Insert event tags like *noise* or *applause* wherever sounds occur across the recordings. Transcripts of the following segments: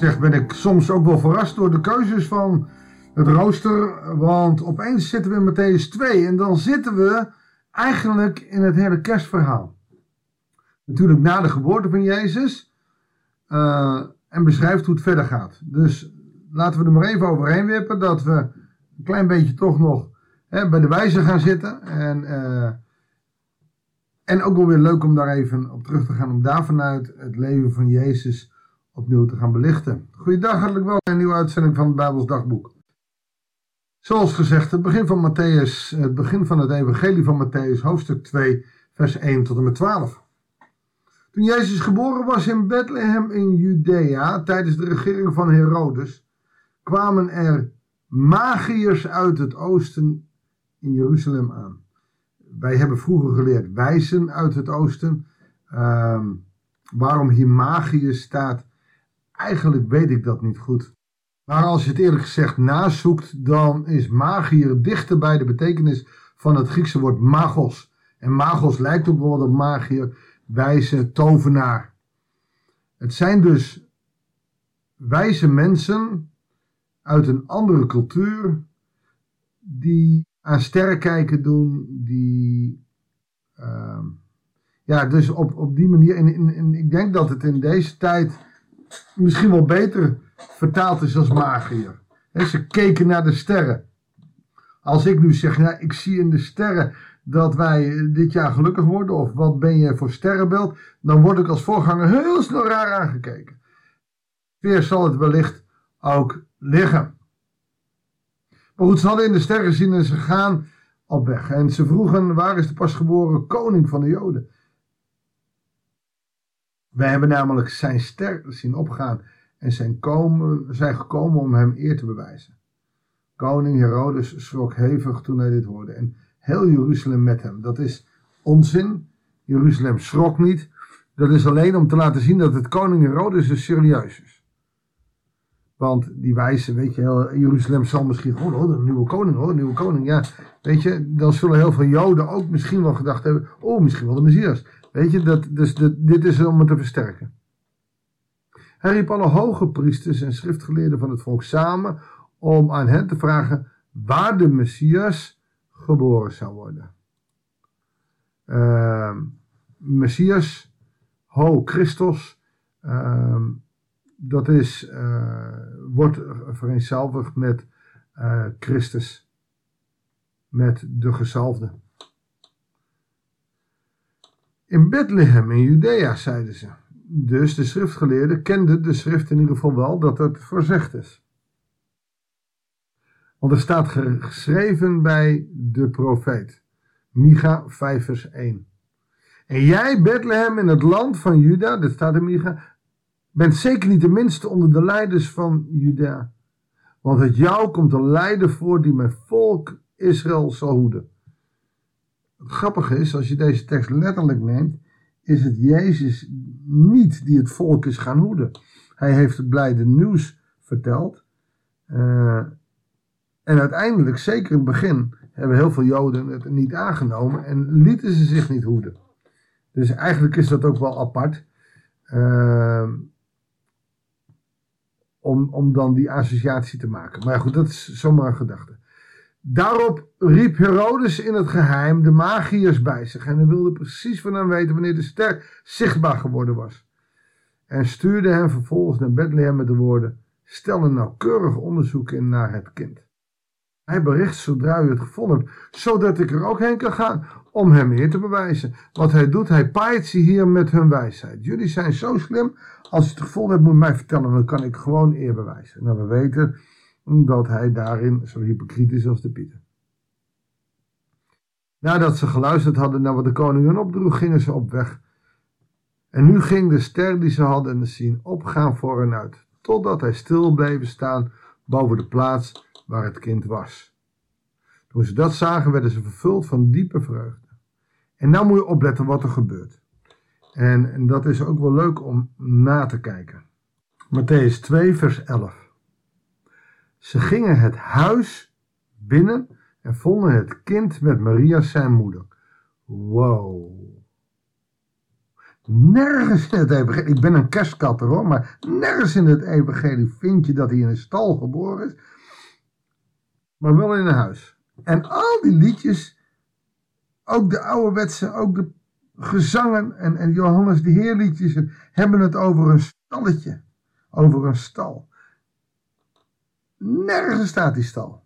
gezegd ben ik soms ook wel verrast door de keuzes van het rooster. Want opeens zitten we in Matthäus 2 en dan zitten we eigenlijk in het hele kerstverhaal. Natuurlijk na de geboorte van Jezus. Uh, en beschrijft hoe het verder gaat. Dus laten we er maar even overheen wippen dat we een klein beetje toch nog hè, bij de wijze gaan zitten. En, uh, en ook wel weer leuk om daar even op terug te gaan, om daar vanuit het leven van Jezus opnieuw te gaan belichten. Goeiedag, hartelijk welkom bij een nieuwe uitzending van het Bijbels Dagboek. Zoals gezegd, het begin van Matthäus, het begin van het evangelie van Matthäus, hoofdstuk 2, vers 1 tot en met 12. Toen Jezus geboren was in Bethlehem in Judea, tijdens de regering van Herodes, kwamen er magiërs uit het oosten in Jeruzalem aan. Wij hebben vroeger geleerd wijzen uit het oosten. Uh, waarom hier magiërs staat, eigenlijk weet ik dat niet goed. Maar als je het eerlijk gezegd nazoekt, dan is magier dichter bij de betekenis van het Griekse woord magos. En magos lijkt ook wel op magier, wijze, tovenaar. Het zijn dus wijze mensen uit een andere cultuur die aan sterrenkijken doen, die uh, ja, dus op, op die manier, en, ik denk dat het in deze tijd misschien wel beter vertaald is als magier. He, ze keken naar de sterren. Als ik nu zeg, nou, ik zie in de sterren dat wij dit jaar gelukkig worden, of wat ben je voor sterrenbeeld, dan word ik als voorganger heel snel raar aangekeken. Weer zal het wellicht ook liggen. Maar goed, ze hadden in de sterren zien en ze gaan op weg. En ze vroegen, waar is de pasgeboren koning van de Joden? Wij hebben namelijk zijn ster zien opgaan en zijn, komen, zijn gekomen om hem eer te bewijzen. Koning Herodes schrok hevig toen hij dit hoorde en heel Jeruzalem met hem. Dat is onzin. Jeruzalem schrok niet. Dat is alleen om te laten zien dat het koning Herodes dus serieus is. Want die wijze, weet je, heel Jeruzalem zal misschien gewoon, oh, een nieuwe koning, oh, een nieuwe koning. Ja, weet je, dan zullen heel veel Joden ook misschien wel gedacht hebben, oh, misschien wel de Messias. Weet je, dat, dus dit is om het te versterken. Hij riep alle hoge priesters en schriftgeleerden van het volk samen om aan hen te vragen waar de Messias geboren zou worden. Uh, Messias, ho Christus, uh, dat is, uh, wordt vereenzelvigd met uh, Christus, met de gezalfde. In Bethlehem in Judea, zeiden ze. Dus de schriftgeleerden kenden de schrift in ieder geval wel dat het voorzegd is. Want er staat geschreven bij de profeet. Micha 5 vers 1. En jij, Bethlehem, in het land van Juda, dit staat in Micha, bent zeker niet de minste onder de leiders van Juda. Want het jou komt een leider voor die mijn volk Israël zal hoeden. Het grappige is, als je deze tekst letterlijk neemt, is het Jezus niet die het volk is gaan hoeden. Hij heeft het blijde nieuws verteld. Uh, en uiteindelijk, zeker in het begin, hebben heel veel Joden het niet aangenomen en lieten ze zich niet hoeden. Dus eigenlijk is dat ook wel apart. Uh, om, om dan die associatie te maken. Maar goed, dat is zomaar een gedachte. Daarop riep Herodes in het geheim de magiërs bij zich en hij wilde precies van hen weten wanneer de ster zichtbaar geworden was. En stuurde hen vervolgens naar Bethlehem met de woorden: Stel een nauwkeurig onderzoek in naar het kind. Hij bericht zodra u het gevonden hebt, zodat ik er ook heen kan gaan om hem eer te bewijzen. Wat hij doet, hij paait ze hier met hun wijsheid. Jullie zijn zo slim, als je het gevonden hebt, moet mij vertellen, dan kan ik gewoon eer bewijzen. Nou, we weten dat hij daarin zo hypocriet is als de Pieter. Nadat ze geluisterd hadden naar wat de koning hun opdroeg, gingen ze op weg. En nu ging de ster die ze hadden zien opgaan voor hen uit, totdat hij stil bleef staan boven de plaats waar het kind was. Toen ze dat zagen, werden ze vervuld van diepe vreugde. En nou moet je opletten wat er gebeurt. En, en dat is ook wel leuk om na te kijken. Matthäus 2, vers 11. Ze gingen het huis binnen en vonden het kind met Maria zijn moeder. Wow. Nergens in het evangelie, ik ben een kerstkatter hoor, maar nergens in het evangelie vind je dat hij in een stal geboren is, maar wel in een huis. En al die liedjes, ook de ouderwetse, ook de gezangen en, en Johannes de Heerliedjes hebben het over een stalletje, over een stal. Nergens staat die stal.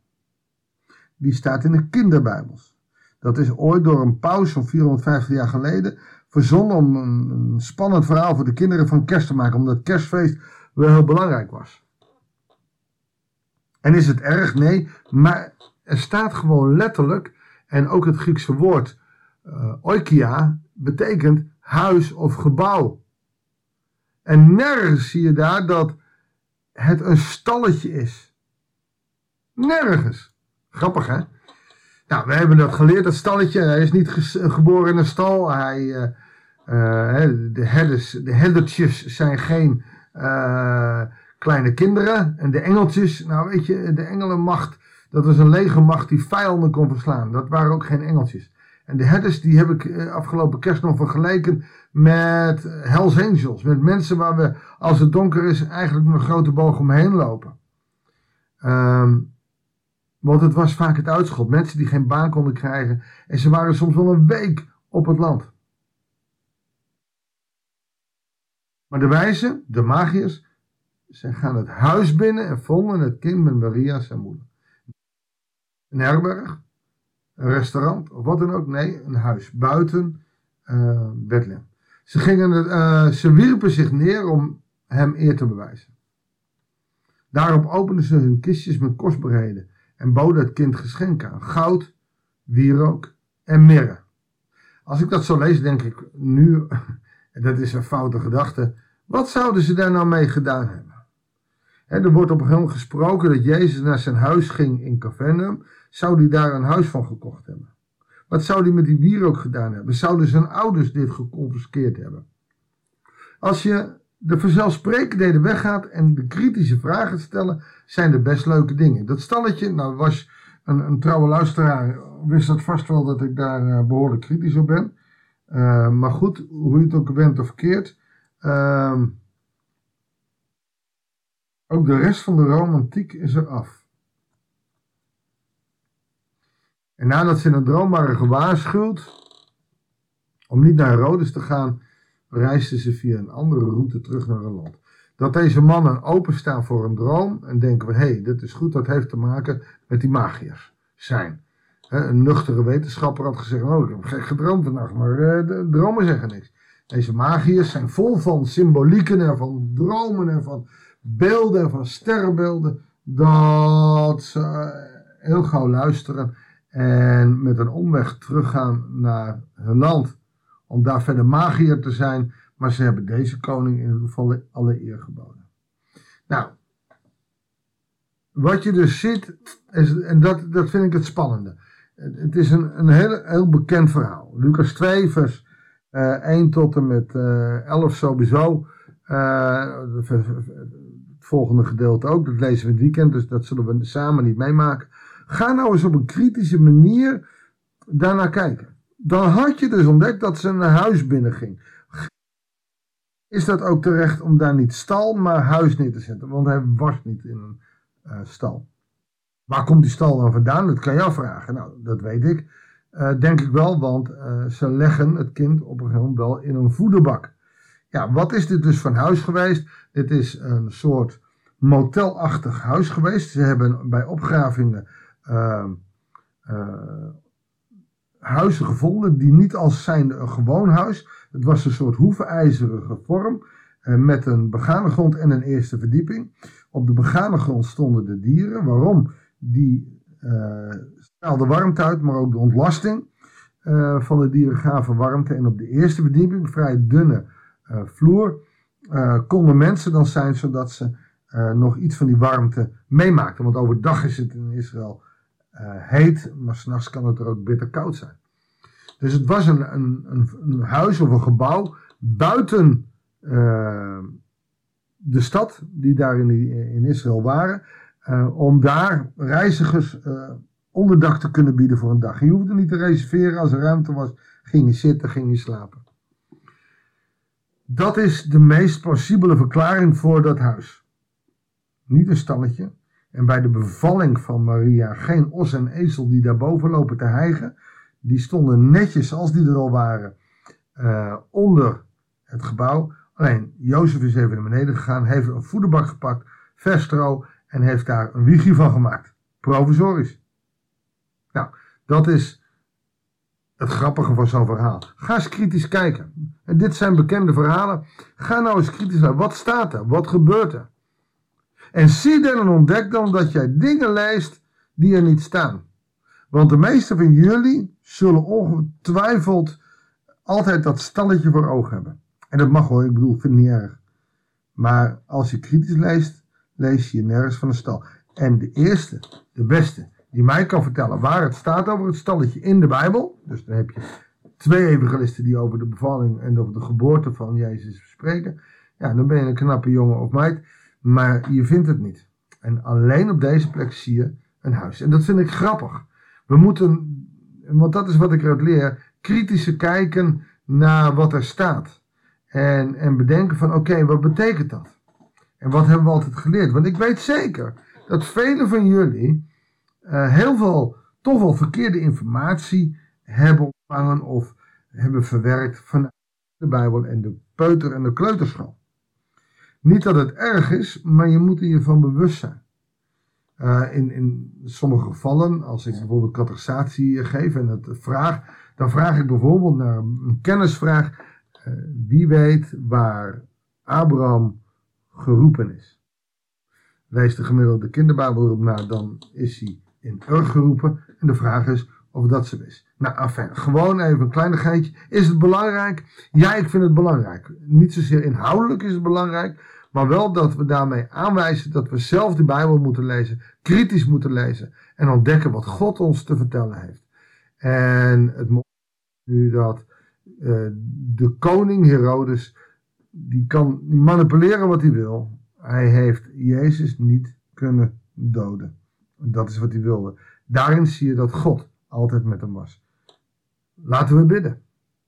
Die staat in de kinderbijbels. Dat is ooit door een paus van 450 jaar geleden verzonnen om een, spannend verhaal voor de kinderen van kerst te maken, omdat kerstfeest wel heel belangrijk was. En is het erg? Nee, maar er staat gewoon letterlijk, en ook het Griekse woord uh, oikia betekent huis of gebouw. En nergens zie je daar dat het een stalletje is. Nergens. Grappig hè? Nou, we hebben dat geleerd, dat stalletje. Hij is niet geboren in een stal. Hij, uh, uh, de, herders, de herdertjes zijn geen uh, kleine kinderen. En de engeltjes, nou weet je, de engelenmacht, dat was een legermacht die vijanden kon verslaan. Dat waren ook geen engeltjes. En de herders, die heb ik afgelopen kerst nog vergeleken met Hells Angels. Met mensen waar we, als het donker is, eigenlijk met een grote boog omheen lopen. Um, want het was vaak het uitschot. Mensen die geen baan konden krijgen. En ze waren soms wel een week op het land. Maar de wijzen, de magiërs, ze gaan het huis binnen en vonden het kind met Maria zijn moeder. Een herberg, een restaurant of wat dan ook. Nee, een huis buiten uh, Bethlehem. Ze, gingen, uh, ze wierpen zich neer om hem eer te bewijzen. Daarop openden ze hun kistjes met kostbaarheden en boden het kind geschenken aan goud, wierook en mirre. Als ik dat zo lees, denk ik nu, *laughs* dat is een foute gedachte, wat zouden ze daar nou mee gedaan hebben? er wordt op moment gesproken dat Jezus naar zijn huis ging in Capernaum. Zou hij daar een huis van gekocht hebben? Wat zou hij met die wierook gedaan hebben? Zouden zijn ouders dit geconfiskeerd hebben? Als je de vanzelfsprekendheden weggaat en de kritische vragen stellen, zijn er best leuke dingen. Dat stalletje, nou was een, een trouwe luisteraar, wist dat vast wel dat ik daar uh, behoorlijk kritisch op ben. Uh, maar goed, hoe je het ook bent of verkeerd. Uh, ook de rest van de romantiek is er af. En nadat ze in een droom waren gewaarschuwd om niet naar Herodes te gaan, reisden ze via een andere route terug naar een land. Dat deze mannen openstaan voor een droom en denken van hé, hey, dit is goed, dat heeft te maken met die magiërs zijn. een nuchtere wetenschapper had gezegd, oh ik heb gek gedroomd vannacht, maar uh, de dromen zeggen niks. Deze magiërs zijn vol van symbolieken en van dromen en van beelden en van sterrenbeelden, dat ze heel gauw luisteren en met een omweg teruggaan naar hun land om daar verder magier te zijn, maar ze hebben deze koning in ieder geval alle eer geboden. Nou, wat je dus ziet, is, en dat, dat vind ik het spannende. Het is een, een heel, heel bekend verhaal. Lucas 2, vers uh, eh, 1 tot en met uh, eh, 11 sowieso. Uh, het volgende gedeelte ook, dat lezen we het weekend, dus dat zullen we samen niet meemaken. Ga nou eens op een kritische manier daarnaar kijken dan had je dus ontdekt dat ze een huis binnenging. Is dat ook terecht om daar niet stal, maar huis neer te zetten? Want hij was niet in een uh, stal. Waar komt die stal dan vandaan? Dat kan je afvragen. Nou, dat weet ik. Uh, denk ik wel, want uh, ze leggen het kind op een gegeven moment wel in een voederbak. Ja, wat is dit dus van huis geweest? Dit is een soort motelachtig huis geweest. Ze hebben bij opgravingen huizen gevonden die niet als zijnde een gewoon huis. Het was een soort hoefijzerige vorm eh, met een begane grond en een eerste verdieping. Op de begane grond stonden de dieren. Waarom? Die uh, straalden warmte uit, maar ook de ontlasting uh, van de dieren gaven warmte. En op de eerste verdieping, vrij dunne uh, vloer, konden mensen dan zijn zodat ze nog iets van die warmte meemaakten. Want overdag is het in Israël heet, maar s'nachts kan het er ook bitter koud zijn. Dus het was een, een, een, huis of een gebouw buiten uh, de stad, die daar in, in Israël waren, uh, om daar reizigers onderdak te kunnen bieden voor een dag. Je hoefde niet te reserveren, als er ruimte was, ging je zitten, ging je slapen. Dat is de meest plausibele verklaring voor dat huis. Niet een stalletje. En bij de bevalling van Maria geen os en ezel die daarboven lopen te hijgen. Die stonden netjes, als die er al waren, uh, onder het gebouw. Alleen Jozef is even naar beneden gegaan, heeft een voederbak gepakt, verstro en heeft daar een wiegje van gemaakt. Provisorisch. Nou, dat is het grappige van zo'n verhaal. Ga eens kritisch kijken. En dit zijn bekende verhalen. Ga nou eens kritisch naar. Wat staat er? Wat gebeurt er? En zie dan en ontdek dan dat jij dingen leest die er niet staan. Want de meeste van jullie zullen ongetwijfeld altijd dat stalletje voor ogen hebben. En dat mag hoor, ik bedoel, vind het niet erg. Maar als je kritisch leest, lees je nergens van een stal. En de eerste, de beste, die mij kan vertellen waar het staat over het stalletje in de Bijbel. Dus dan heb je twee evangelisten die over de bevalling en over de geboorte van Jezus spreken. Ja, dan ben je een knappe jongen of meid. Maar je vindt het niet. En alleen op deze plek zie je een huis. En dat vind ik grappig. We moeten, want dat is wat ik eruit leer, kritische kijken naar wat er staat. En, en bedenken van oké, wat betekent dat? En wat hebben we altijd geleerd? Want ik weet zeker dat velen van jullie uh, heel veel toch wel verkeerde informatie hebben ontvangen of hebben verwerkt vanuit de Bijbel en de peuter- en de kleuterschool. Niet dat het erg is, maar je moet er je van bewust zijn. Uh, in, in sommige gevallen, als ik bijvoorbeeld catechisatie geef en het vraag, dan vraag ik bijvoorbeeld naar een kennisvraag: uh, wie weet waar Abraham geroepen is? Lees de gemiddelde kinderbijbel erop na, dan is hij in Ur geroepen. En de vraag is of dat zo is. Nou, gewoon even een kleinigheidje. Is het belangrijk? Ja, ik vind het belangrijk. Niet zozeer inhoudelijk is het belangrijk, maar wel dat we daarmee aanwijzen dat we zelf de Bijbel moeten lezen, kritisch moeten lezen en ontdekken wat God ons te vertellen heeft. En het mooie nu dat uh, de koning Herodes, die kan manipuleren wat hij wil. Hij heeft Jezus niet kunnen doden. Dat is wat hij wilde. Daarin zie je dat God altijd met hem was. Laten we bidden.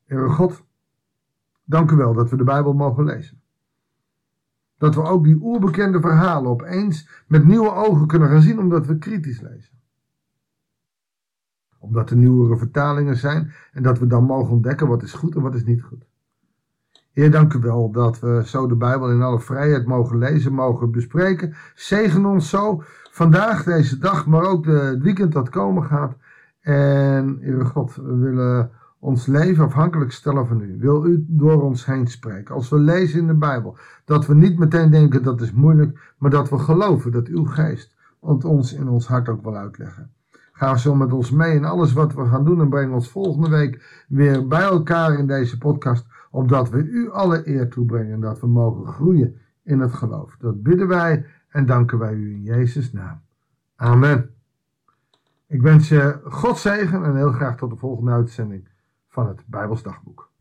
Heere God, dank u wel dat we de Bijbel mogen lezen. Dat we ook die oerbekende verhalen opeens met nieuwe ogen kunnen gaan zien omdat we kritisch lezen. Omdat er nieuwere vertalingen zijn en dat we dan mogen ontdekken wat is goed en wat is niet goed. Heer, dank u wel dat we zo de Bijbel in alle vrijheid mogen lezen, mogen bespreken. Zegen ons zo vandaag, deze dag, maar ook het weekend dat komen gaat. En, Heere God, we willen ons leven afhankelijk stellen van u. Wil u door ons heen spreken? Als we lezen in de Bijbel, dat we niet meteen denken dat is moeilijk, maar dat we geloven dat uw geest ons in ons hart ook wil uitleggen. Ga zo met ons mee in alles wat we gaan doen en breng ons volgende week weer bij elkaar in deze podcast, opdat we u alle eer toebrengen en dat we mogen groeien in het geloof. Dat bidden wij en danken wij u in Jezus' naam. Amen. Ik wens je God zegen en heel graag tot de volgende uitzending van het Bijbelsdagboek.